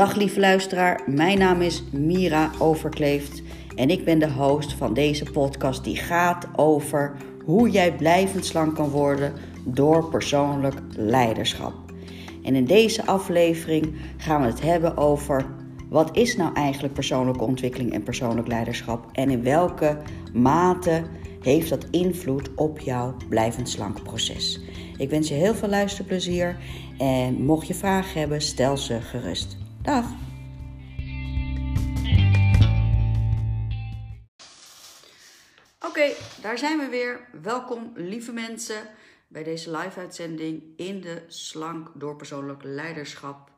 Dag lieve luisteraar, mijn naam is Mira Overkleeft en ik ben de host van deze podcast die gaat over hoe jij blijvend slank kan worden door persoonlijk leiderschap. En in deze aflevering gaan we het hebben over wat is nou eigenlijk persoonlijke ontwikkeling en persoonlijk leiderschap en in welke mate heeft dat invloed op jouw blijvend slank proces. Ik wens je heel veel luisterplezier en mocht je vragen hebben, stel ze gerust. Oké, daar zijn we weer. Welkom, lieve mensen, bij deze live-uitzending in de Slank door Persoonlijk Leiderschap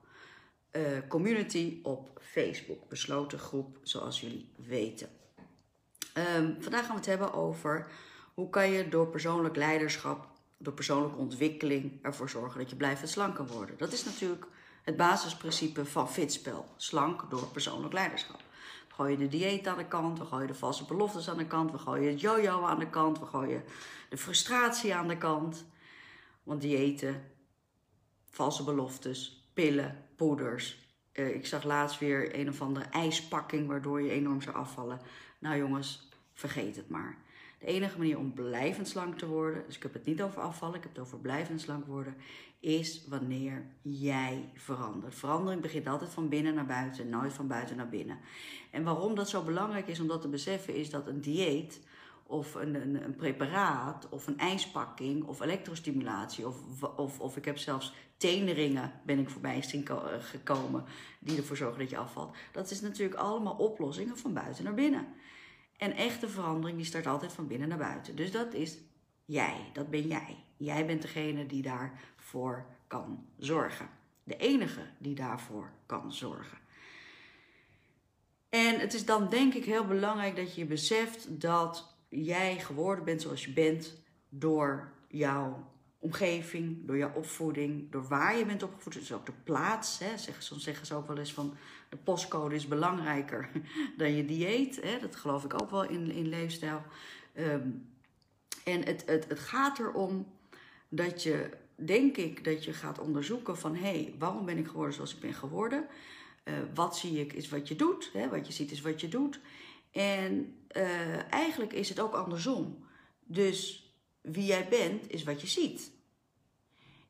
uh, community op Facebook. Besloten groep, zoals jullie weten. Um, vandaag gaan we het hebben over hoe kan je door persoonlijk leiderschap, door persoonlijke ontwikkeling ervoor zorgen dat je blijft slank kan worden. Dat is natuurlijk het basisprincipe van fitspel. Slank door persoonlijk leiderschap. We gooien de dieet aan de kant, we gooien de valse beloftes aan de kant, we gooien het yo-yo aan de kant, we gooien de frustratie aan de kant. Want diëten, valse beloftes, pillen, poeders. Uh, ik zag laatst weer een of andere ijspakking waardoor je enorm zou afvallen. Nou jongens, vergeet het maar. De enige manier om blijvend slank te worden, dus ik heb het niet over afvallen, ik heb het over blijvend slank worden, is wanneer jij verandert. Verandering begint altijd van binnen naar buiten, nooit van buiten naar binnen. En waarom dat zo belangrijk is om dat te beseffen, is dat een dieet of een, een, een preparaat of een ijspakking of elektrostimulatie of, of, of ik heb zelfs teneringen ben ik voorbij gekomen die ervoor zorgen dat je afvalt. Dat is natuurlijk allemaal oplossingen van buiten naar binnen. En echte verandering die start altijd van binnen naar buiten. Dus dat is jij, dat ben jij. Jij bent degene die daarvoor kan zorgen. De enige die daarvoor kan zorgen. En het is dan denk ik heel belangrijk dat je beseft dat jij geworden bent zoals je bent door jouw omgeving, door jouw opvoeding, door waar je bent opgevoed. Dus ook de plaats. Hè. Zeggen, soms zeggen ze ook wel eens van de postcode is belangrijker dan je dieet. Hè. Dat geloof ik ook wel in, in leefstijl. Ehm, en het, het, het gaat erom dat je, denk ik, dat je gaat onderzoeken van... hé, hey, waarom ben ik geworden zoals ik ben geworden? Uh, wat zie ik is wat je doet. Hè. Wat je ziet is wat je doet. En uh, eigenlijk is het ook andersom. Dus wie jij bent is wat je ziet.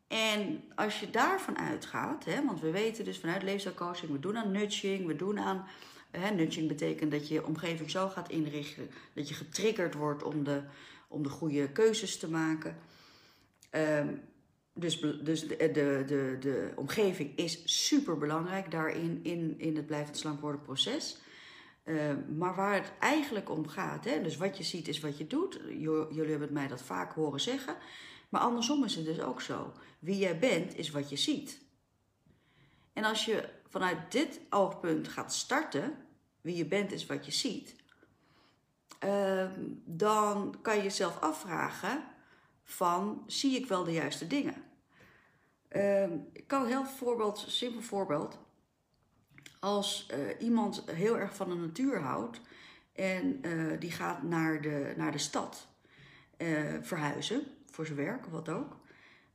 En als je daarvan uitgaat, hè, want we weten dus vanuit leefstijlcoaching, we doen aan nudging, we doen aan. Hè, nudging betekent dat je je omgeving zo gaat inrichten dat je getriggerd wordt om de, om de goede keuzes te maken. Um, dus dus de, de, de, de omgeving is super belangrijk daarin in, in het blijvend slank worden proces. Ehm, maar waar het eigenlijk om gaat, hè, dus wat je ziet is wat je doet. jullie hebben mij dat vaak horen zeggen. Maar andersom is het dus ook zo. Wie jij bent is wat je ziet. En als je vanuit dit oogpunt gaat starten, wie je bent is wat je ziet, ehm, dan kan je jezelf afvragen van zie ik wel de juiste dingen? Ehm, ik kan een heel voorbeeld, simpel voorbeeld als uh, iemand heel erg van de natuur houdt en uh, die gaat naar de, naar de stad uh, verhuizen voor zijn werk of wat ook.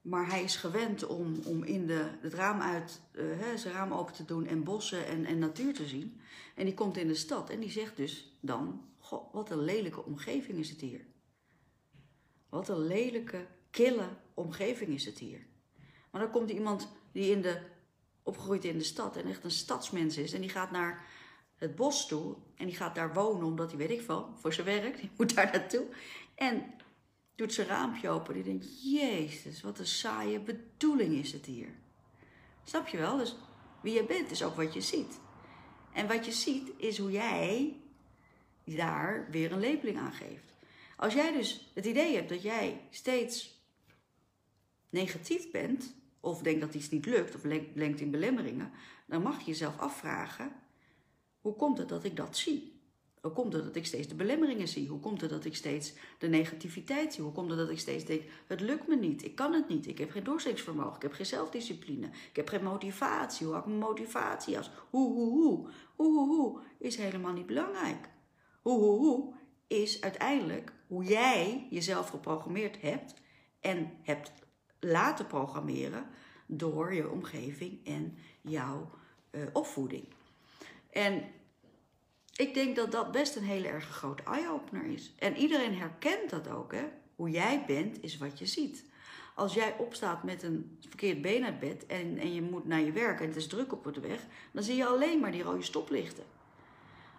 Maar hij is gewend om, om in de, het raam uit, hè, zijn raam open te doen en bossen en, en natuur te zien. En die komt in de stad en die zegt dus dan: Goh, wat een lelijke omgeving is het hier. Wat een lelijke, kille omgeving is het hier. Maar dan komt iemand die in de opgegroeid in de stad en echt een stadsmens is. En die gaat naar het bos toe en die gaat daar wonen omdat hij, weet ik veel, voor zijn werk, die moet daar naartoe. En doet zijn raampje open. Die denkt, jezus, wat een saaie bedoeling is het hier. Snap je wel? Dus wie je bent is ook wat je ziet. En wat je ziet is hoe jij daar weer een labeling aan geeft. Als jij dus het idee hebt dat jij steeds negatief bent, of denkt dat iets niet lukt, of lenkt in belemmeringen, dan mag je jezelf afvragen: hoe komt het dat ik dat zie? Hoe komt het dat ik steeds de belemmeringen zie? Hoe komt het dat ik steeds de negativiteit zie? Hoe komt het dat ik steeds denk: het lukt me niet, ik kan het niet, ik heb geen doorzettingsvermogen, ik heb geen zelfdiscipline, ik heb geen motivatie. Hoe hou ik mijn motivatie als? Hoe, hoe, hoe is helemaal niet belangrijk. Hoe, hoe, hoe is uiteindelijk hoe jij jezelf geprogrammeerd hebt en hebt laten programmeren door je omgeving en jouw eh, opvoeding. En ik denk dat dat best een hele erg grote eye-opener is. En iedereen herkent dat ook. Hè? Hoe jij bent, is wat je ziet. Als jij opstaat met een verkeerd been uit bed en, en je moet naar je werk en het is druk op de weg, dan zie je alleen maar die rode stoplichten.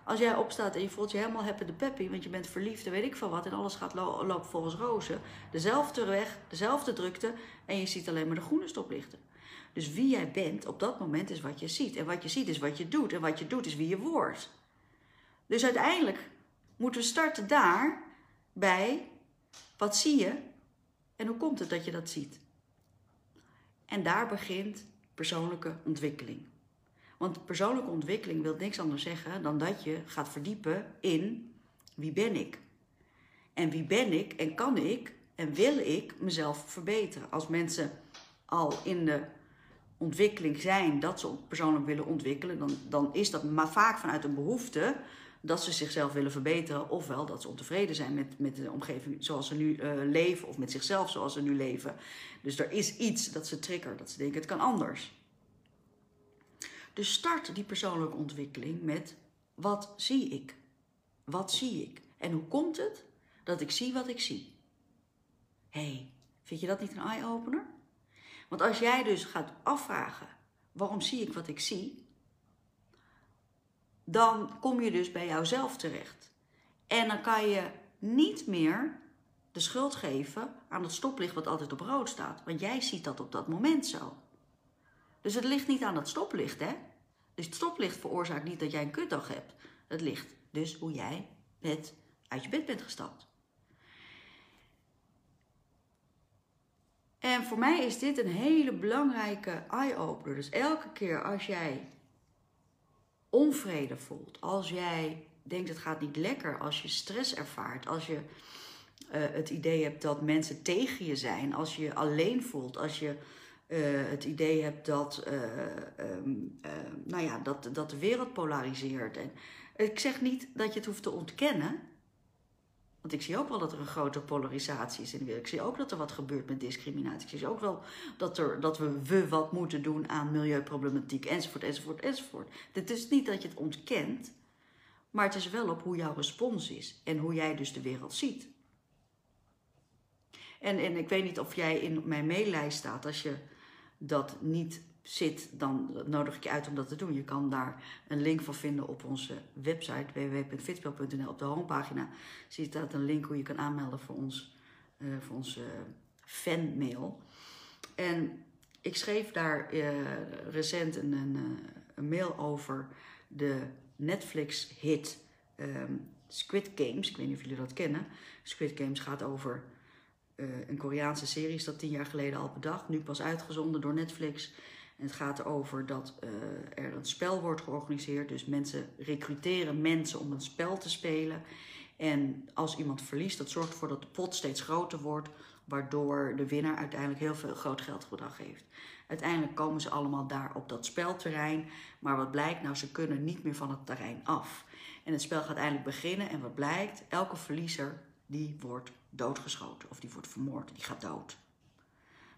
Als jij opstaat en je voelt je helemaal happy de peppy, want je bent verliefd en weet ik van wat en alles gaat lo lopen volgens rozen, dezelfde weg, dezelfde drukte en je ziet alleen maar de groene stoplichten. Dus wie jij bent op dat moment is wat je ziet. En wat je ziet is wat je doet. En wat je doet is wie je wordt. Dus uiteindelijk moeten we starten daar bij wat zie je en hoe komt het dat je dat ziet. En daar begint persoonlijke ontwikkeling. Want persoonlijke ontwikkeling wil niks anders zeggen dan dat je gaat verdiepen in wie ben ik. En wie ben ik en kan ik en wil ik mezelf verbeteren. Als mensen al in de ontwikkeling zijn dat ze persoonlijk willen ontwikkelen, dan, dan is dat maar vaak vanuit een behoefte dat ze zichzelf willen verbeteren, ofwel dat ze ontevreden zijn met, met de omgeving zoals ze nu uh, leven, of met zichzelf zoals ze nu leven. Dus er is iets dat ze triggert, dat ze denken het kan anders. Dus start die persoonlijke ontwikkeling met wat zie ik? Wat zie ik? En hoe komt het dat ik zie wat ik zie? hey, vind je dat niet een eye-opener? Want als jij dus gaat afvragen, waarom zie ik wat ik zie? Dan kom je dus bij jouzelf terecht. En dan kan je niet meer de schuld geven aan het stoplicht wat altijd op rood staat. Want jij ziet dat op dat moment zo. Dus het ligt niet aan het stoplicht, hè? Dus het stoplicht veroorzaakt niet dat jij een kutdag hebt. Het ligt dus hoe jij uit je bed bent gestapt. En voor mij is dit een hele belangrijke eye-opener. Dus elke keer als jij onvrede voelt, als jij denkt het gaat niet lekker, als je stress ervaart, als je uh, het idee hebt dat mensen tegen je zijn, als je je alleen voelt, als je het idee hebt dat, uh, um, nou ja, dat, dat de wereld polariseert. En ik zeg niet dat je het hoeft te ontkennen. Want ik zie ook wel dat er een grote polarisatie is in de wereld. Ik zie ook dat er wat gebeurt met discriminatie. Ik zie ook wel dat, er, dat we, we wat moeten doen aan milieuproblematiek, enzovoort, enzovoort, enzovoort. Het is niet dat je het ontkent, maar het is wel op hoe jouw respons is en hoe jij dus de wereld ziet. En, en ik weet niet of jij in mijn maillijst staat. Als je dat niet zit, dan nodig ik je uit om dat te doen. Je kan daar een link voor vinden op onze website www.fitspel.nl. Op de homepagina zie je staat een link hoe je kan aanmelden voor ons, uh, voor onze fanmail. En ik schreef daar uh, recent een, een, eh, een, mail over de Netflix-hit um, Squid Games. Ik weet niet of jullie dat kennen. Squid Games gaat over een Koreaanse serie, is dat tien jaar geleden al bedacht. Nu pas uitgezonden door Netflix. En het gaat erover dat uh, er een spel wordt georganiseerd. Dus mensen recruteren mensen om een spel te spelen. En als iemand verliest, dat zorgt ervoor dat de pot steeds groter wordt. Waardoor de winnaar uiteindelijk heel veel groot geldbedrag heeft. Uiteindelijk komen ze allemaal daar op dat spelterrein. Maar wat blijkt nou, ze kunnen niet meer van het terrein af. En het spel gaat eindelijk beginnen. En wat blijkt? Elke verliezer die wordt doodgeschoten. Of die wordt vermoord. Die gaat dood.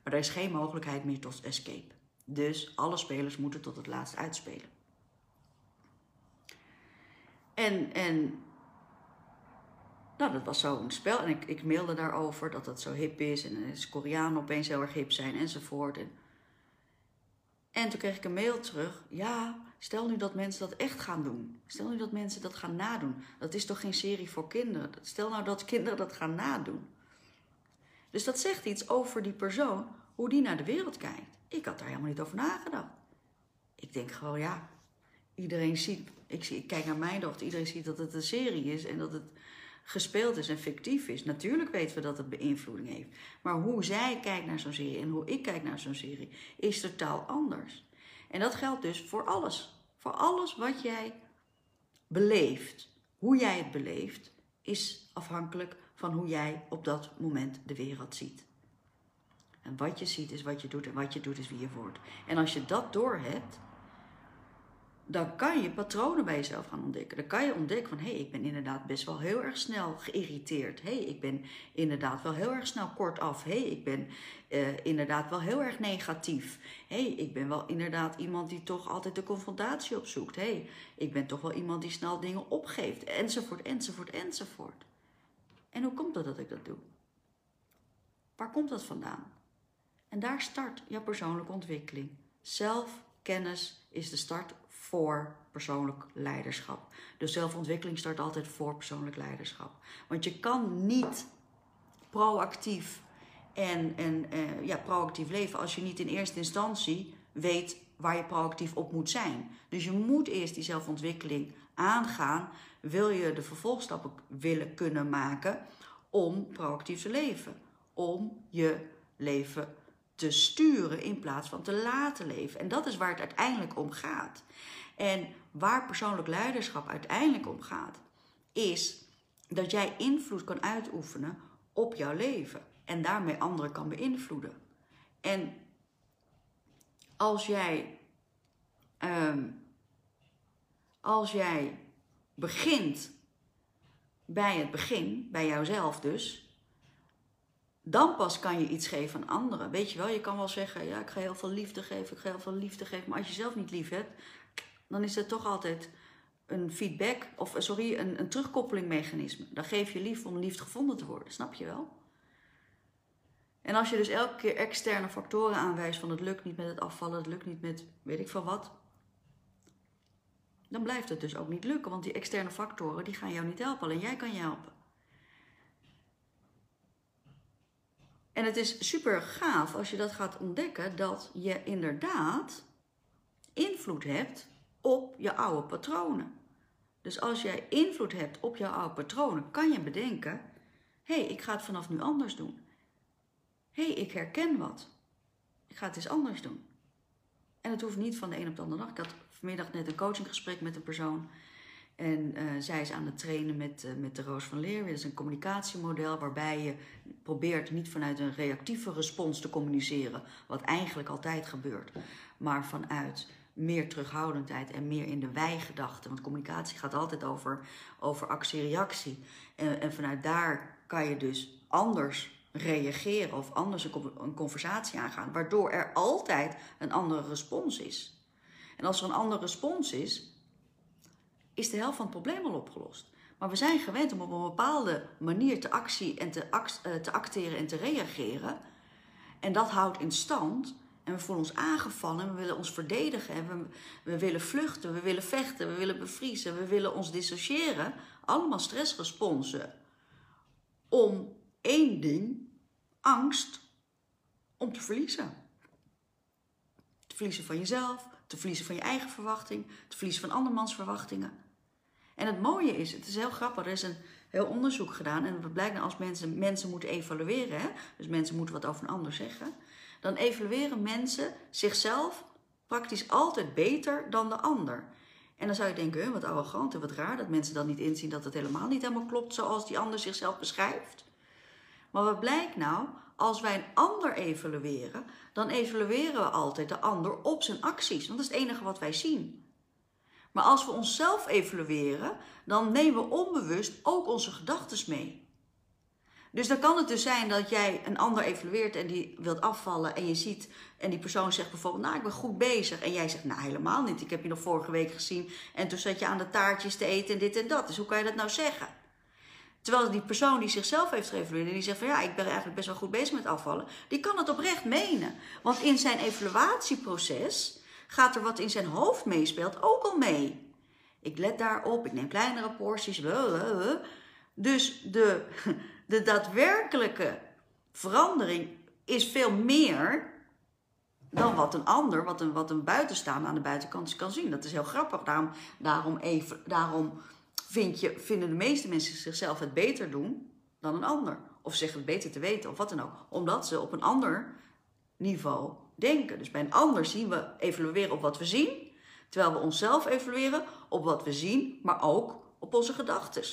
Maar er is geen mogelijkheid meer tot escape. Dus alle spelers moeten tot het laatst uitspelen. En, en nou, dat was zo'n spel. En ik, ik mailde daarover dat dat zo hip is. En is Koreanen opeens heel erg hip zijn enzovoort. En, en toen kreeg ik een mail terug. Ja, stel nu dat mensen dat echt gaan doen. Stel nu dat mensen dat gaan nadoen. Dat is toch geen serie voor kinderen? Stel nou dat kinderen dat gaan nadoen. Dus dat zegt iets over die persoon, hoe die naar de wereld kijkt. Ik had daar helemaal niet over nagedacht. Ik denk gewoon, ja, iedereen ziet, ik, zie, kijk naar mijn dochter, iedereen ziet dat het een serie is en dat het gespeeld is en fictief is. Natuurlijk weten we dat het beïnvloeding heeft. Maar hoe zij kijkt naar zo'n serie en hoe ik kijk naar zo'n serie is totaal anders. En dat geldt dus voor alles. Voor alles wat jij beleeft. Hoe jij het beleeft is afhankelijk van hoe jij op dat moment de wereld ziet. En wat je ziet is wat je doet en wat je doet is wie je wordt. En als je dat doorhebt, dan kan je patronen bij jezelf gaan ontdekken. Dan kan je ontdekken van, hé, hey, ik ben inderdaad best wel heel erg snel geïrriteerd. Hé, hey, ik ben inderdaad wel heel erg snel kortaf. Hé, hey, ik ben uh, inderdaad wel heel erg negatief. Hé, hey, ik ben wel inderdaad iemand die toch altijd de confrontatie opzoekt. Hé, hey, ik ben toch wel iemand die snel dingen opgeeft. Enzovoort, enzovoort, enzovoort. En hoe komt het dat ik dat doe? Waar komt dat vandaan? En daar start jouw persoonlijke ontwikkeling. Zelfkennis is de start voor persoonlijk leiderschap. Dus zelfontwikkeling start altijd voor persoonlijk leiderschap. Want je kan niet proactief en, en uh, ja, proactief leven als je niet in eerste instantie weet waar je proactief op moet zijn. Dus je moet eerst die zelfontwikkeling aangaan. Wil je de vervolgstappen willen kunnen maken om proactief te leven? Om je leven te sturen in plaats van te laten leven. En dat is waar het uiteindelijk om gaat. En waar persoonlijk leiderschap uiteindelijk om gaat, is dat jij invloed kan uitoefenen op jouw leven en daarmee anderen kan beïnvloeden. En als jij, um, als jij begint bij het begin, bij jouzelf dus, dan pas kan je iets geven aan anderen. Weet je wel, je kan wel zeggen, ja, ik ga heel veel liefde geven, ik ga heel veel liefde geven. Maar als je zelf niet lief hebt, dan is er toch altijd een feedback, of sorry, een, een terugkoppelingmechanisme. Dan geef je lief om liefd gevonden te worden, snap je wel? En als je dus elke keer externe factoren aanwijst van het lukt niet met het afvallen, het lukt niet met weet ik veel wat, dan blijft het dus ook niet lukken, want die externe factoren die gaan jou niet helpen, alleen jij kan je helpen. En het is super gaaf als je dat gaat ontdekken, dat je inderdaad invloed hebt op je oude patronen. Dus als jij invloed hebt op jouw oude patronen, kan je bedenken: hé, hey, ik ga het vanaf nu anders doen. Hé, hey, ik herken wat. Ik ga het eens anders doen. En het hoeft niet van de een op de andere dag. Ik had vanmiddag net een coachinggesprek met een persoon. En uh, zij is aan het trainen met, uh, met de Roos van Leer. Dat is een communicatiemodel waarbij je probeert niet vanuit een reactieve respons te communiceren, wat eigenlijk altijd gebeurt, maar vanuit meer terughoudendheid en meer in de wij-gedachte. Want communicatie gaat altijd over, over actie-reactie. En, en vanuit daar kan je dus anders reageren of anders een conversatie aangaan, waardoor er altijd een andere respons is. En als er een andere respons is, is de helft van het probleem al opgelost. Maar we zijn gewend om op een bepaalde manier te, actie en te, eh, te acteren en te reageren. En dat houdt in stand. En we voelen ons aangevallen en we willen ons verdedigen. En we, we willen vluchten, we willen vechten, we willen bevriezen, we willen ons dissociëren. Allemaal stressresponsen. Om één ding, angst om te verliezen. Te verliezen van jezelf, te verliezen van je eigen verwachting, te verliezen van andermans verwachtingen. En het mooie is, het is heel grappig, er is een heel onderzoek gedaan en het blijkt nou als mensen, mensen moeten evalueren, hè, dus mensen moeten wat over een ander zeggen, dan evalueren mensen zichzelf praktisch altijd beter dan de ander. En dan zou je denken, wat arrogant en wat raar dat mensen dan niet inzien dat het helemaal niet helemaal klopt zoals die ander zichzelf beschrijft. Maar wat blijkt nou? Als wij een ander evalueren, dan evalueren we altijd de ander op zijn acties. Want dat is het enige wat wij zien. Maar als we onszelf evalueren, dan nemen we onbewust ook onze gedachten mee. Dus dan kan het dus zijn dat jij een ander evalueert en die wilt afvallen en je ziet en die persoon zegt bijvoorbeeld, nou ik ben goed bezig en jij zegt, nou helemaal niet, ik heb je nog vorige week gezien en toen zat je aan de taartjes te eten en dit en dat. Dus hoe kan je dat nou zeggen? Terwijl die persoon die zichzelf heeft geëvalueerd en die zegt van ja, ik ben eigenlijk best wel goed bezig met afvallen, die kan het oprecht menen. Want in zijn evaluatieproces gaat er wat in zijn hoofd meespeelt ook al mee. Ik let daarop, ik neem kleinere porties. Dus de, de daadwerkelijke verandering is veel meer dan wat een ander, wat een, wat een buitenstaander aan de buitenkant kan zien. Dat is heel grappig. Daarom, daarom, even, daarom vind je, vinden de meeste mensen zichzelf het beter doen dan een ander. Of zeggen het beter te weten of wat dan ook. Omdat ze op een ander niveau denken. Dus bij een ander zien we evalueren op wat we zien. Terwijl we onszelf evalueren op wat we zien, maar ook op onze gedachten.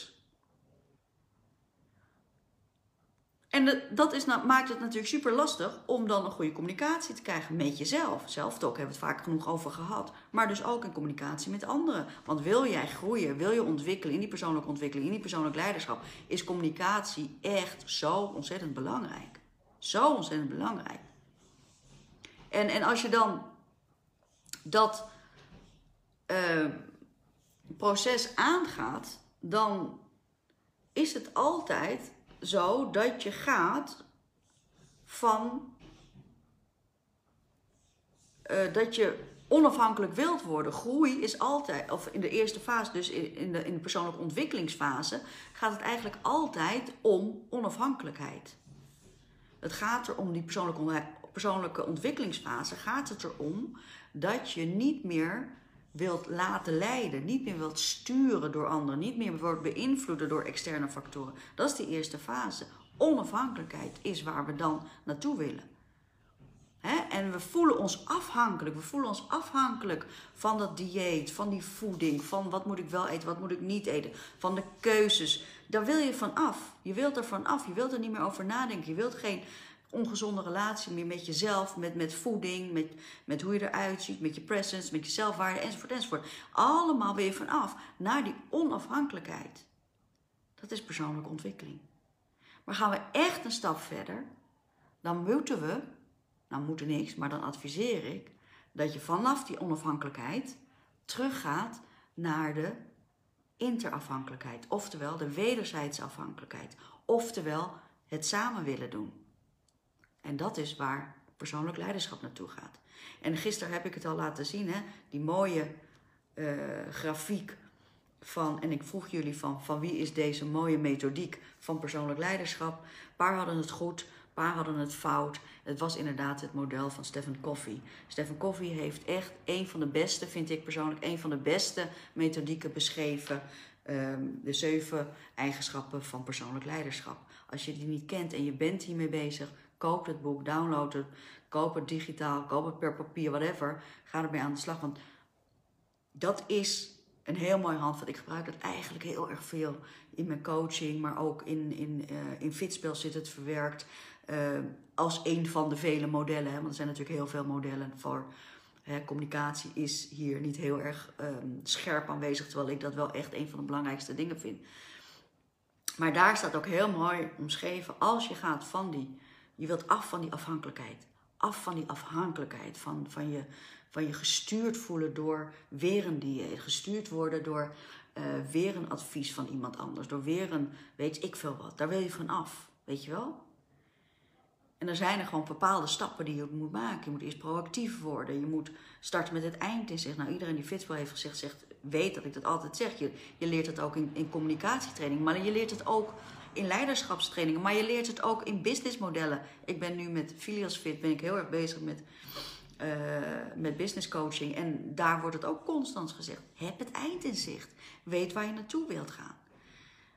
En dat is, nou, maakt het natuurlijk super lastig om dan een goede communicatie te krijgen met jezelf. Zelftalk hebben we het vaak genoeg over gehad. Maar dus ook in communicatie met anderen. Want wil jij groeien, wil je ontwikkelen in die persoonlijke ontwikkeling, in die persoonlijk leiderschap, is communicatie echt zo ontzettend belangrijk. Zo ontzettend belangrijk. En, en als je dan dat uh, proces aangaat, dan is het altijd zo dat je gaat van uh, dat je onafhankelijk wilt worden. Groei is altijd, of in de eerste fase, dus in de, in de persoonlijke ontwikkelingsfase, gaat het eigenlijk altijd om onafhankelijkheid. Het gaat er om die persoonlijke, persoonlijke ontwikkelingsfase, gaat het erom dat je niet meer wilt laten leiden, niet meer wilt sturen door anderen, niet meer wordt beïnvloeden door externe factoren. Dat is de eerste fase. Onafhankelijkheid is waar we dan naartoe willen. En we voelen ons afhankelijk. We voelen ons afhankelijk van dat dieet, van die voeding, van wat moet ik wel eten, wat moet ik niet eten, van de keuzes. Daar wil je van af. Je wilt er van af. Je wilt er niet meer over nadenken. Je wilt geen ongezonde relatie meer met jezelf, met, met voeding, met, met hoe je eruit ziet, met je presence, met je zelfwaarde, enzovoort, enzovoort. Allemaal weer vanaf naar die onafhankelijkheid. Dat is persoonlijke ontwikkeling. Maar gaan we echt een stap verder, dan moeten we, nou moeten niks, maar dan adviseer ik dat je vanaf die onafhankelijkheid teruggaat naar de interafhankelijkheid, oftewel de wederzijdse afhankelijkheid, oftewel het samen willen doen. En dat is waar persoonlijk leiderschap naartoe gaat. En gisteren heb ik het al laten zien, hè? die mooie uh, grafiek van, en ik vroeg jullie van, van wie is deze mooie methodiek van persoonlijk leiderschap. Paar hadden het goed, paar hadden het fout. Het was inderdaad het model van Stephen Covey. Stephen Covey heeft echt een van de beste, vind ik persoonlijk, een van de beste methodieken beschreven. Um, de zeven eigenschappen van persoonlijk leiderschap. Als je die niet kent en je bent hiermee bezig, Koop het boek, download het, koop het digitaal, koop het per papier, whatever. Ga ermee aan de slag. Want dat is een heel mooi handvat. Ik gebruik dat eigenlijk heel erg veel in mijn coaching, maar ook in, in, uh, in Fitspel zit het verwerkt. Uh, als een van de vele modellen. Hè, want er zijn natuurlijk heel veel modellen voor. Hè, communicatie is hier niet heel erg um, scherp aanwezig, terwijl ik dat wel echt een van de belangrijkste dingen vind. Maar daar staat ook heel mooi omschreven, als je gaat van die je wilt af van die afhankelijkheid. Af van die afhankelijkheid. Van, van, je, van je gestuurd voelen door weer een dieet. Gestuurd worden door uh, weer een advies van iemand anders. Door weer een weet ik veel wat. Daar wil je van af. Weet je wel? En dan zijn er gewoon bepaalde stappen die je moet maken. Je moet eerst proactief worden. Je moet starten met het eind in zich. Nou, iedereen die Fitwel heeft gezegd, zegt, weet dat ik dat altijd zeg. Je, je leert het ook in, in communicatietraining. Maar je leert het ook in leiderschapstrainingen, maar je leert het ook in businessmodellen. Ik ben nu met Filias Fit ben ik heel erg bezig met, uh, met business coaching. En daar wordt het ook constant gezegd. Heb het eind in zicht. Weet waar je naartoe wilt gaan.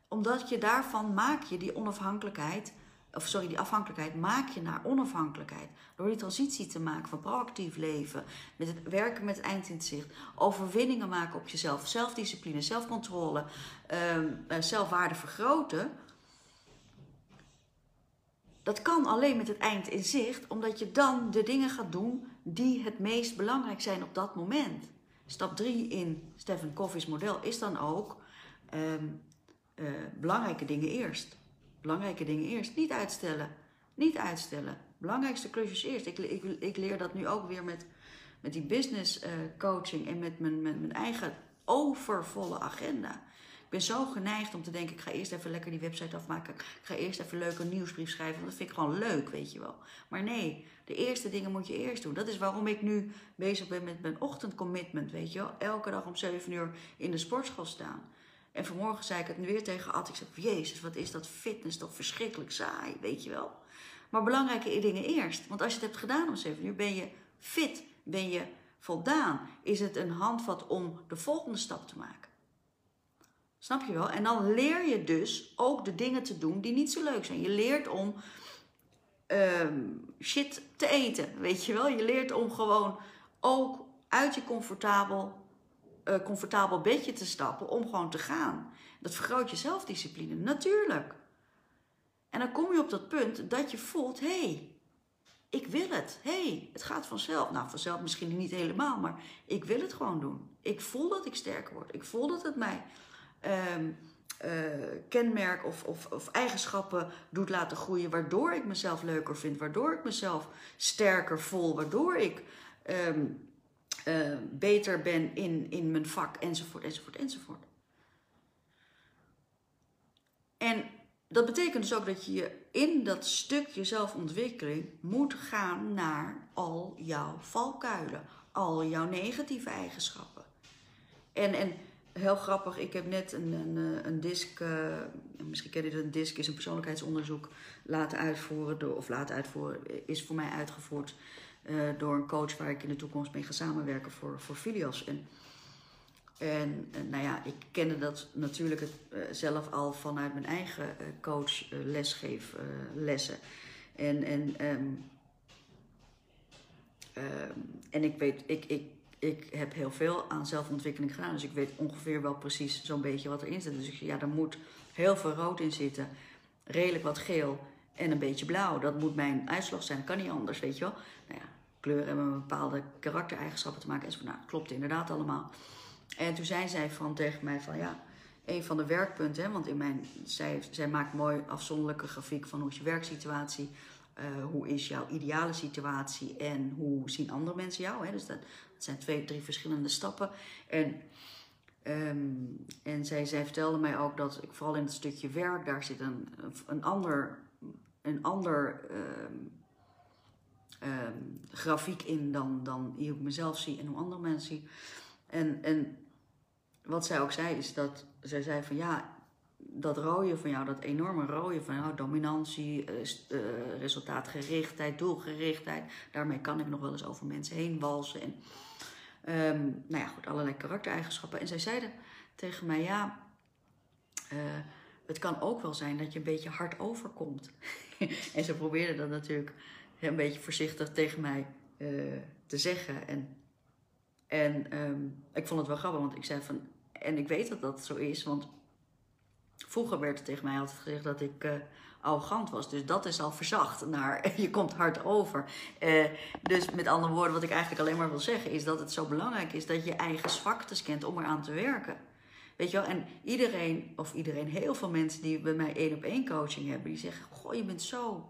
Omdat je daarvan maak je die onafhankelijkheid, of sorry, die afhankelijkheid maak je naar onafhankelijkheid. Door die transitie te maken van proactief leven, met het werken met eind in zicht, overwinningen maken op jezelf, zelfdiscipline, zelfcontrole, uh, zelfwaarde vergroten dat kan alleen met het eind in zicht, omdat je dan de dingen gaat doen die het meest belangrijk zijn op dat moment. Stap 3 in Stephen Covey's model is dan ook um, uh, belangrijke dingen eerst. Belangrijke dingen eerst. Niet uitstellen. Niet uitstellen. Belangrijkste klusjes eerst. Ik, ik, ik leer dat nu ook weer met, met die business uh, coaching en met mijn, met mijn eigen overvolle agenda. Ben zo geneigd om te denken, ik ga eerst even lekker die website afmaken. Ik ga eerst even leuk een nieuwsbrief schrijven, want dat vind ik gewoon leuk, weet je wel. Maar nee, de eerste dingen moet je eerst doen. Dat is waarom ik nu bezig ben met mijn ochtendcommitment, weet je wel. Elke dag om 7 uur in de sportschool staan. En vanmorgen zei ik het nu weer tegen Ad. Ik zei, jezus, wat is dat fitness toch verschrikkelijk saai, weet je wel. Maar belangrijke dingen eerst. Want als je het hebt gedaan om 7 uur, ben je fit, ben je voldaan. Is het een handvat om de volgende stap te maken. Snap je wel? En dan leer je dus ook de dingen te doen die niet zo leuk zijn. Je leert om um, shit te eten, weet je wel? Je leert om gewoon ook uit je comfortabel, uh, comfortabel bedje te stappen om gewoon te gaan. Dat vergroot je zelfdiscipline, natuurlijk. En dan kom je op dat punt dat je voelt, hé, hey, ik wil het. Hé, hey, het gaat vanzelf. Nou, vanzelf misschien niet helemaal, maar ik wil het gewoon doen. Ik voel dat ik sterker word. Ik voel dat het mij um, kenmerk of, of, of, eigenschappen doet laten groeien, waardoor ik mezelf leuker vind, waardoor ik mezelf sterker voel, waardoor ik um, uh, beter ben in, in mijn vak, enzovoort, enzovoort, enzovoort. En dat betekent dus ook dat je in dat stukje zelfontwikkeling moet gaan naar al jouw valkuilen, al jouw negatieve eigenschappen. En, en heel grappig, ik heb net een, een, eh, een disc, uh, misschien ken je het, een disc is een persoonlijkheidsonderzoek laten uitvoeren, door, of laten uitvoeren, is voor mij uitgevoerd uh, door een coach waar ik in de toekomst mee ga samenwerken voor, voor Filios. En en, nou ja, ik kende dat natuurlijk zelf al vanuit mijn eigen coach lesgeef lessen. En, en, um, um, en ik weet, ik, ik, ik heb heel veel aan zelfontwikkeling gedaan. Dus ik weet ongeveer wel precies zo'n beetje wat erin zit. Dus ja, er moet heel veel rood in zitten. Redelijk wat geel en een beetje blauw. Dat moet mijn uitslag zijn. Dat kan niet anders, weet je wel. Nou ja, kleuren hebben bepaalde karaktereigenschappen te maken. En zo, nou, klopt inderdaad allemaal. En toen zei zij van tegen mij van ja, een van de werkpunten, hè, want in mijn, zij, zij maakt mooi afzonderlijke grafiek van hoe is je werksituatie, uh, hoe is jouw ideale situatie en hoe zien andere mensen jou. Hè? Dus dat, dat zijn twee, drie verschillende stappen. En, um, en zij, zij vertelde mij ook dat ik vooral in het stukje werk, daar zit een, een ander, een ander um, um, grafiek in dan, dan hoe ik mezelf zie en hoe andere mensen zien. En, en wat zij ook zei, is dat zij zei van ja, dat rode van jou, dat enorme rode van jou, dominantie, uh, resultaatgerichtheid, doelgerichtheid, daarmee kan ik nog wel eens over mensen heen walsen. En um, nou ja, goed, allerlei karaktereigenschappen. En zij zeiden tegen mij, ja, uh, het kan ook wel zijn dat je een beetje hard overkomt. en ze probeerde dat natuurlijk een beetje voorzichtig tegen mij te zeggen. En en um, ik vond het wel grappig, want ik zei van... En ik weet dat dat zo is, want vroeger werd er tegen mij altijd gezegd dat ik uh, arrogant was. Dus dat is al verzacht naar je komt hard over. Uh, dus met andere woorden, wat ik eigenlijk alleen maar wil zeggen... is dat het zo belangrijk is dat je eigen zwaktes kent om eraan te werken. Weet je wel? En iedereen, of iedereen, heel veel mensen die bij mij één op één coaching hebben... die zeggen, goh, je bent zo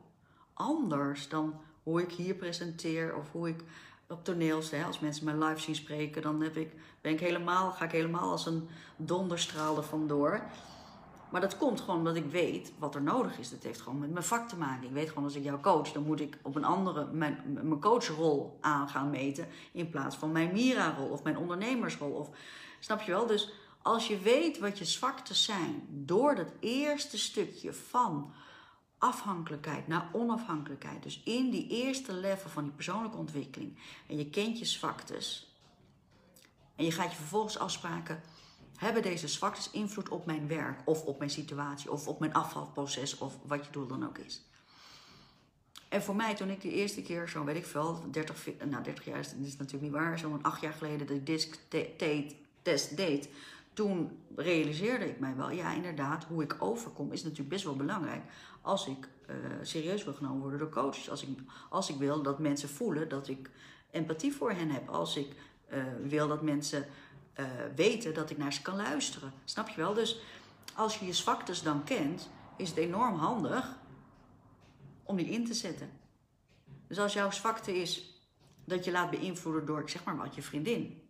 anders dan hoe ik hier presenteer... of hoe ik op toneels, hè, als mensen mij live zien spreken, dan heb ik, ben ik helemaal, ga ik helemaal als een donderstraal er vandoor. Maar dat komt gewoon omdat ik weet wat er nodig is. Dat heeft gewoon met mijn vak te maken. Ik weet gewoon als ik jou coach, dan moet ik op een andere, mijn, mijn coachrol aan gaan meten. In plaats van mijn Mira-rol of mijn ondernemersrol. Of, snap je wel? Dus als je weet wat je zwaktes zijn door dat eerste stukje van afhankelijkheid naar onafhankelijkheid. Dus in die eerste level van die persoonlijke ontwikkeling. En je kent je zwaktes. En je gaat je vervolgens afspraken. Hebben deze zwaktes invloed op mijn werk? Of op mijn situatie? Of op mijn afvalproces? Of wat je doel dan ook is. En voor mij, toen ik de eerste keer, zo weet ik veel, 30, nou 30 jaar is, is natuurlijk niet waar, zo'n acht jaar geleden de DISC-test deed, toen realiseerde ik mij wel, ja inderdaad, hoe ik overkom is natuurlijk best wel belangrijk als ik uh, serieus wil genomen worden door coaches. Als ik, als ik wil dat mensen voelen dat ik empathie voor hen heb. Als ik uh, wil dat mensen uh, weten dat ik naar ze kan luisteren. Snap je wel? Dus als je je zwaktes dan kent, is het enorm handig om die in te zetten. Dus als jouw zwakte is dat je laat beïnvloeden door, zeg maar wat, je vriendin.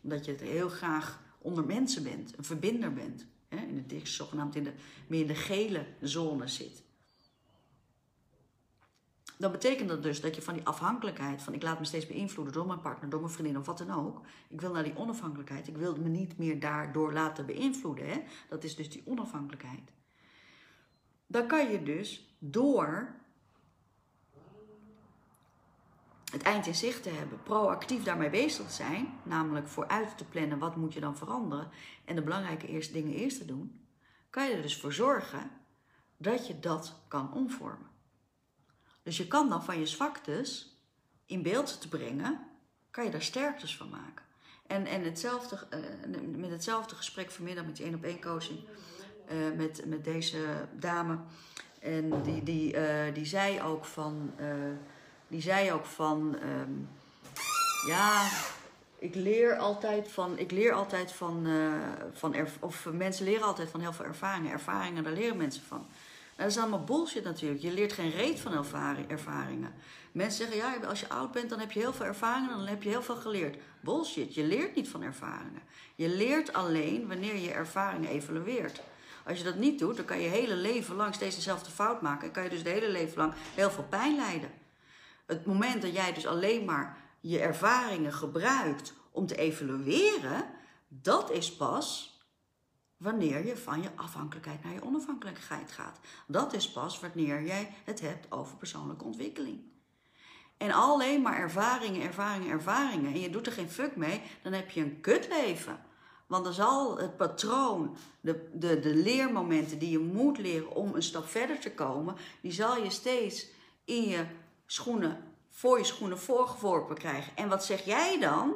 Dat je het heel graag onder mensen bent, een verbinder bent hè, in het zogenaamd in de, meer in de gele zone zit. Dan betekent dat dus dat je van die afhankelijkheid, van ik laat me steeds beïnvloeden door mijn partner, door mijn vriendin of wat dan ook. Ik wil naar die onafhankelijkheid. Ik wil me niet meer daardoor laten beïnvloeden. Hè? Dat is dus die onafhankelijkheid. Dan kan je dus door het eind in zicht te hebben, proactief daarmee bezig zijn, namelijk vooruit te plannen wat moet je dan veranderen en de belangrijke eerste dingen eerst te doen, kan je er dus voor zorgen dat je dat kan omvormen. Dus je kan dan van je zwaktes in beeld te brengen, kan je daar sterktes van maken. En, en hetzelfde, uh, met hetzelfde gesprek vanmiddag met die één op één coaching, eh, met, met deze dame. En die, die, eh, die zei ook van, eh, die zei ook van, ehm, ja, ik leer altijd van, ik leer altijd van, van erv- of mensen leren altijd van heel veel ervaringen. Ervaringen, daar leren mensen van. Dat is allemaal bullshit natuurlijk. Je leert geen reet van ervaring- ervaringen. Mensen zeggen, ja, als je oud bent, dan heb je heel veel ervaringen, dan heb je heel veel geleerd. Bullshit, je leert niet van ervaringen. Je leert alleen wanneer je ervaringen evalueert. Als je dat niet doet, dan kan je hele leven lang steeds dezelfde fout maken. En kan je dus de hele leven lang heel veel pijn lijden. Het moment dat jij dus alleen maar je ervaringen gebruikt om te evalueren, dat is pas wanneer je van je afhankelijkheid naar je onafhankelijkheid gaat. Dat is pas wanneer jij het hebt over persoonlijke ontwikkeling. En alleen maar ervaringen, ervaringen, ervaringen. En je doet er geen fuck mee, dan heb je een kutleven. Want dan zal het patroon, de, de, de leermomenten die je moet leren om een stap verder te komen, die zal je steeds in je schoenen, voor je schoenen voorgeworpen krijgen. En wat zeg jij dan?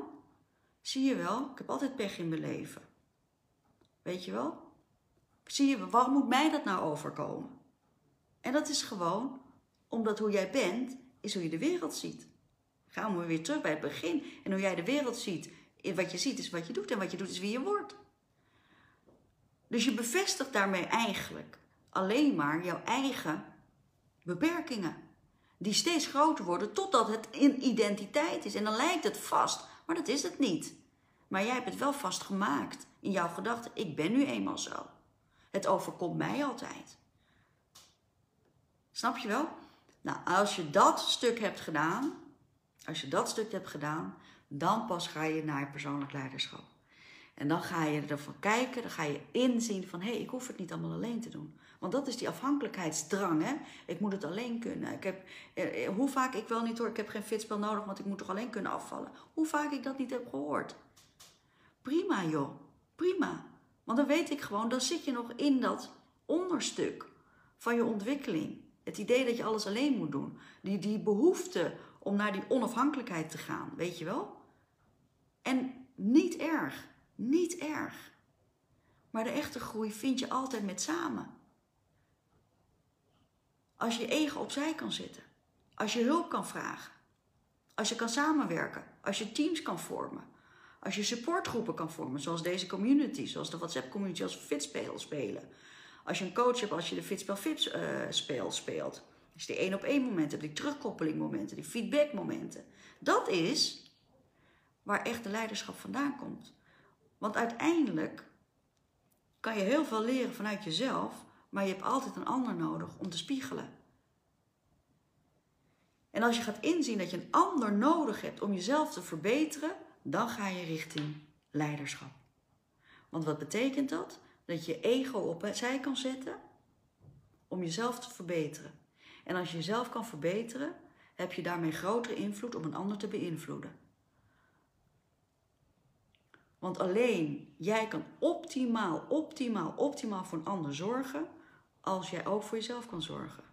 Zie je wel, ik heb altijd pech in mijn leven. Weet je wel? Zie je, waarom moet mij dat nou overkomen? En dat is gewoon omdat hoe jij bent, is hoe je de wereld ziet. Gaan we weer terug bij het begin. En hoe jij de wereld ziet, wat je ziet is wat je doet en wat je doet is wie je wordt. Dus je bevestigt daarmee eigenlijk alleen maar jouw eigen beperkingen. Die steeds groter worden totdat het een identiteit is. En dan lijkt het vast, maar dat is het niet. Maar jij hebt het wel vastgemaakt in jouw gedachten. Ik ben nu eenmaal zo. Het overkomt mij altijd. Snap je wel? Nou, als je dat stuk hebt gedaan, als je dat stuk hebt gedaan, dan pas ga je naar persoonlijk leiderschap. En dan ga je ervan kijken, dan ga je inzien van hé, hey, ik hoef het niet allemaal alleen te doen. Want dat is die afhankelijkheidsdrang, hè? Ik moet het alleen kunnen. Ik heb, eh, eh, hoe vaak ik wel niet hoor, ik heb geen fitspel nodig, want ik moet toch alleen kunnen afvallen. Hoe vaak ik dat niet heb gehoord. Prima joh, prima. Want dan weet ik gewoon, dan zit je nog in dat onderstuk van je ontwikkeling. Het idee dat je alles alleen moet doen. Die, die behoefte om naar die onafhankelijkheid te gaan, weet je wel? En niet erg, niet erg. Maar de echte groei vind je altijd met samen. Als je ego opzij kan zetten. Als je hulp kan vragen. Als je kan samenwerken. Als je teams kan vormen. Als je supportgroepen kan vormen, zoals deze community, zoals de WhatsApp community, als Fitspel spelen. Als je een coach hebt, als je de Fitspel Fips uh, speel speelt. Je die één op één momenten die terugkoppeling momenten, die feedback momenten. Dat is waar echt de leiderschap vandaan komt. Want uiteindelijk kan je heel veel leren vanuit jezelf, maar je hebt altijd een ander nodig om te spiegelen. En als je gaat inzien dat je een ander nodig hebt om jezelf te verbeteren, dan ga je richting leiderschap. Want wat betekent dat? Dat je ego opzij kan zetten om jezelf te verbeteren. En als je jezelf kan verbeteren, heb je daarmee grotere invloed om een ander te beïnvloeden. Want alleen jij kan optimaal, optimaal, optimaal voor een ander zorgen als jij ook voor jezelf kan zorgen.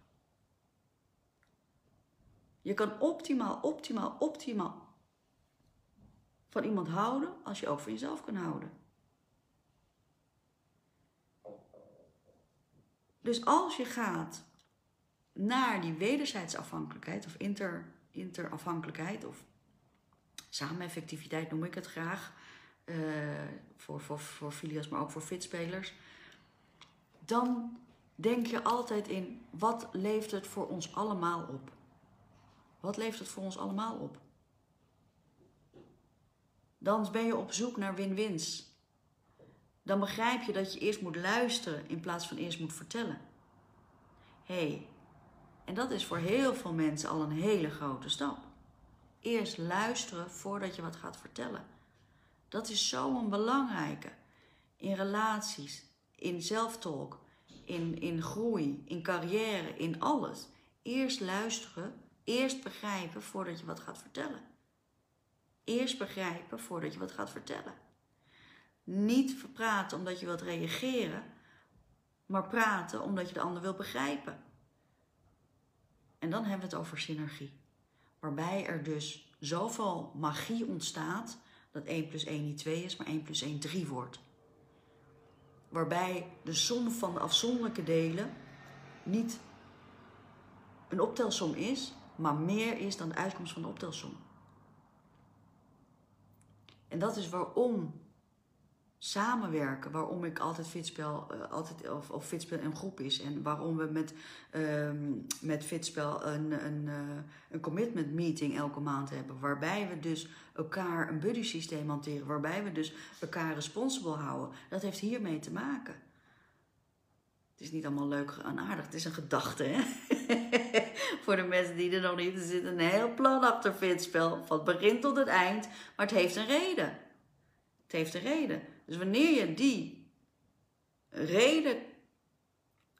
Je kan optimaal, optimaal, optimaal van iemand houden als je ook van jezelf kan houden. Dus als je gaat naar die wederzijdse afhankelijkheid of inter, interafhankelijkheid of sameneffectiviteit noem ik het graag, uh, voor, voor, voor filias, maar ook voor fitspelers, dan denk je altijd in wat leeft het voor ons allemaal op? Wat leeft het voor ons allemaal op? Dan ben je op zoek naar win-wins. Dan begrijp je dat je eerst moet luisteren in plaats van eerst moet vertellen. Hé, hey, en dat is voor heel veel mensen al een hele grote stap. Eerst luisteren voordat je wat gaat vertellen. Dat is zo'n belangrijke. In relaties, in zelftalk, in, in groei, in carrière, in alles. Eerst luisteren, eerst begrijpen voordat je wat gaat vertellen. Eerst begrijpen voordat je wat gaat vertellen. Niet praten omdat je wilt reageren, maar praten omdat je de ander wil begrijpen. En dan hebben we het over synergie. Waarbij er dus zoveel magie ontstaat dat 1 plus 1 niet 2 is, maar 1 plus 1 3 wordt. waarbij de som van de afzonderlijke delen niet een optelsom is, maar meer is dan de uitkomst van de optelsom. En dat is waarom samenwerken, waarom ik altijd fitspel, uh, altijd, of, of fitspel een groep is en waarom we met, uh, met fitspel een, een, uh, een commitment meeting elke maand hebben, waarbij we dus elkaar een buddy systeem hanteren, waarbij we dus elkaar responsible houden. Dat heeft hiermee te maken. Het is niet allemaal leuk en aardig, het is een gedachte, hè? Voor de mensen die er nog niet, er zit een heel plan achter fitspel, van het begin tot het eind, maar het heeft een reden. Het heeft een reden. Dus wanneer je die reden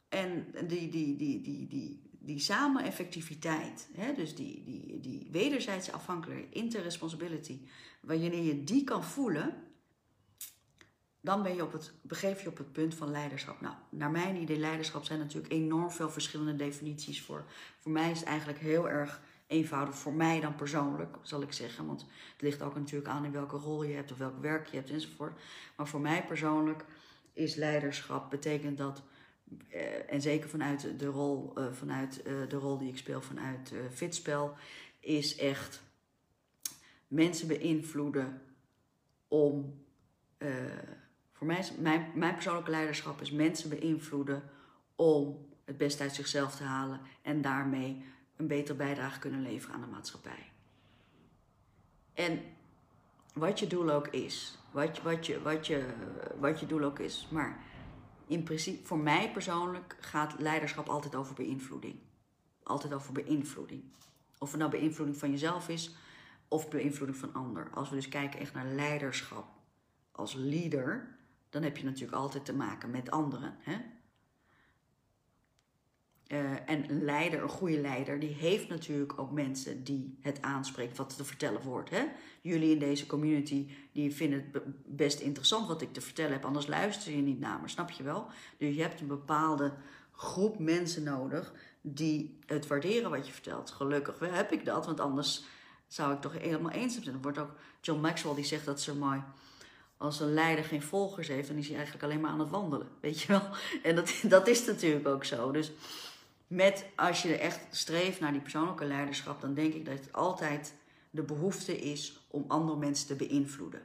en die, die, die, die, die, die samen-effectiviteit, hè, dus die, die, die wederzijdse afhankelijkheid, interresponsibility, wanneer je die kan voelen, dan ben je op het, begeef je op het punt van leiderschap. Nou, naar mijn idee, leiderschap zijn natuurlijk enorm veel verschillende definities voor. Voor mij is het eigenlijk heel erg eenvoudig voor mij dan persoonlijk, zal ik zeggen. Want het ligt ook natuurlijk aan in welke rol je hebt of welk werk je hebt enzovoort. Maar voor mij persoonlijk is leiderschap, betekent dat, eh, en zeker vanuit de rol, eh, vanuit, eh, de rol die ik speel vanuit fitspel, is echt mensen beïnvloeden om. Voor mij mijn, mijn persoonlijke leiderschap is mensen beïnvloeden om het beste uit zichzelf te halen en daarmee een betere bijdrage kunnen leveren aan de maatschappij. En wat je doel ook is, wat, wat, je, wat, je, wat je doel ook is, maar in principe, voor mij persoonlijk gaat leiderschap altijd over beïnvloeding. Altijd over beïnvloeding. Of het nou beïnvloeding van jezelf is of beïnvloeding van ander. Als we dus kijken echt naar leiderschap als leader, dan heb je natuurlijk altijd te maken met anderen. Hè? Uh, en een leider, een goede leider, die heeft natuurlijk ook mensen die het aanspreekt wat te vertellen wordt. Hè? Jullie in deze community, die vinden het best interessant wat ik te vertellen heb, anders luister je niet naar me, snap je wel? Dus je hebt een bepaalde groep mensen nodig die het waarderen wat je vertelt. Gelukkig heb ik dat, want anders zou ik toch helemaal eens zijn. Er wordt ook John Maxwell die zegt dat ze mooi als een leider geen volgers heeft, dan is hij eigenlijk alleen maar aan het wandelen. Weet je wel? En dat, dat is natuurlijk ook zo. Dus met als je echt streeft naar die persoonlijke leiderschap, dan denk ik dat het altijd de behoefte is om andere mensen te beïnvloeden.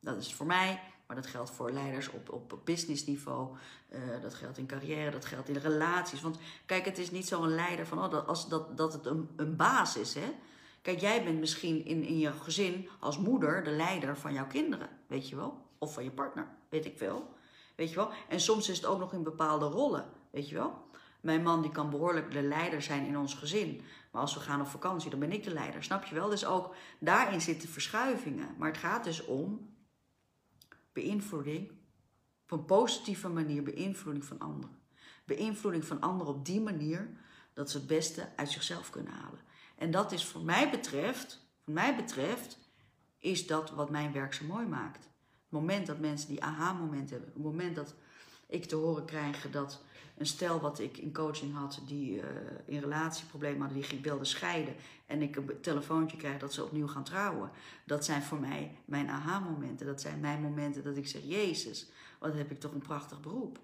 Dat is voor mij, maar dat geldt voor leiders op, op businessniveau, uh, dat geldt in carrière, dat geldt in relaties. Want kijk, het is niet zo'n leider van oh, dat, als, dat, dat het een, een baas is. Hè? Kijk, jij bent misschien in, in je gezin als moeder de leider van jouw kinderen, weet je wel? Of van je partner, weet ik veel. Weet je wel? En soms is het ook nog in bepaalde rollen, weet je wel? Mijn man die kan behoorlijk de leider zijn in ons gezin. Maar als we gaan op vakantie, dan ben ik de leider. Snap je wel? Dus ook daarin zitten verschuivingen. Maar het gaat dus om beïnvloeding. Op een positieve manier beïnvloeding van anderen. Beïnvloeding van anderen op die manier dat ze het beste uit zichzelf kunnen halen. En dat is voor mij betreft, voor mij betreft, is dat wat mijn werk zo mooi maakt. Het moment dat mensen die aha-moment hebben. Het moment dat ik te horen krijg dat een stel wat ik in coaching had, die uh, in relatieproblemen hadden, die wilde scheiden. En ik een telefoontje krijg dat ze opnieuw gaan trouwen. Dat zijn voor mij mijn aha-momenten. Dat zijn mijn momenten dat ik zeg, Jezus, wat heb ik toch een prachtig beroep.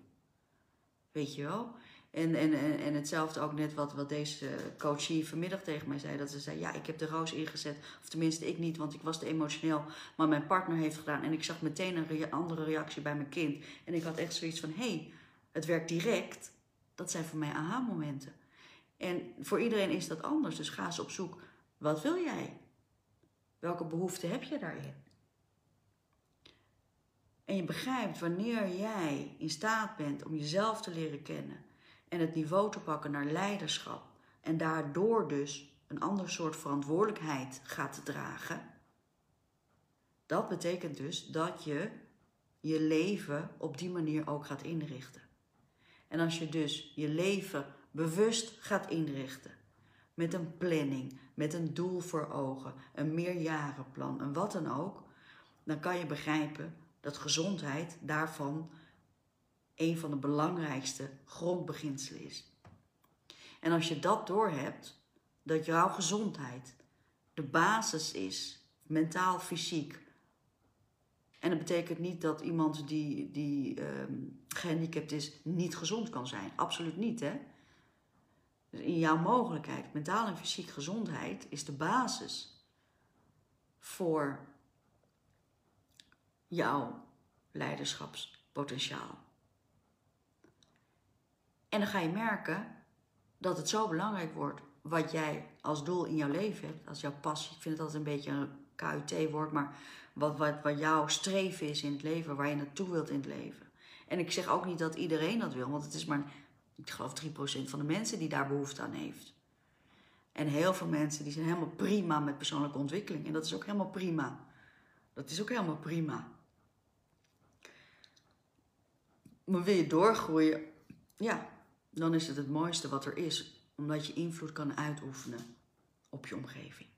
Weet je wel? En, en, en, en hetzelfde ook net wat, wat deze coachie vanmiddag tegen mij zei. Dat ze zei, ja, ik heb de roos ingezet. Of tenminste, ik niet, want ik was te emotioneel. Maar mijn partner heeft gedaan. En ik zag meteen een andere reactie bij mijn kind. En ik had echt zoiets van, hé, hey, het werkt direct, dat zijn voor mij aha-momenten. En voor iedereen is dat anders, dus ga eens op zoek. Wat wil jij? Welke behoefte heb je daarin? En je begrijpt wanneer jij in staat bent om jezelf te leren kennen en het niveau te pakken naar leiderschap en daardoor dus een ander soort verantwoordelijkheid gaat dragen. Dat betekent dus dat je je leven op die manier ook gaat inrichten. En als je dus je leven bewust gaat inrichten, met een planning, met een doel voor ogen, een meerjarenplan, en wat dan ook, dan kan je begrijpen dat gezondheid daarvan een van de belangrijkste grondbeginselen is. En als je dat doorhebt, dat jouw gezondheid de basis is, mentaal, fysiek, En dat betekent niet dat iemand die, die um, gehandicapt is niet gezond kan zijn. Absoluut niet, hè? Dus in jouw mogelijkheid, mentaal en fysiek gezondheid, is de basis voor jouw leiderschapspotentiaal. En dan ga je merken dat het zo belangrijk wordt wat jij als doel in jouw leven hebt, als jouw passie. Ik vind het altijd een beetje een KUT-woord, maar wat, wat, wat jouw streven is in het leven, waar je naartoe wilt in het leven. En ik zeg ook niet dat iedereen dat wil, want het is maar, ik geloof 3% van de mensen die daar behoefte aan heeft. En heel veel mensen die zijn helemaal prima met persoonlijke ontwikkeling. En dat is ook helemaal prima. Dat is ook helemaal prima. Maar wil je doorgroeien, ja, dan is het het mooiste wat er is. Omdat je invloed kan uitoefenen op je omgeving.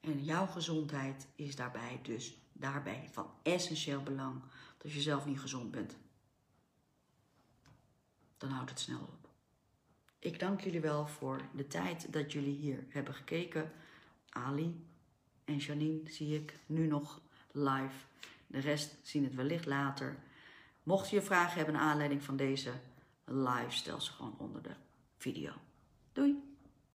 En jouw gezondheid is daarbij dus daarbij van essentieel belang. Als je zelf niet gezond bent, dan houdt het snel op. Ik dank jullie wel voor de tijd dat jullie hier hebben gekeken. Ali en Janine zie ik nu nog live. De rest zien het wellicht later. Mocht je vragen hebben naar aanleiding van deze live, stel ze gewoon onder de video. Doei!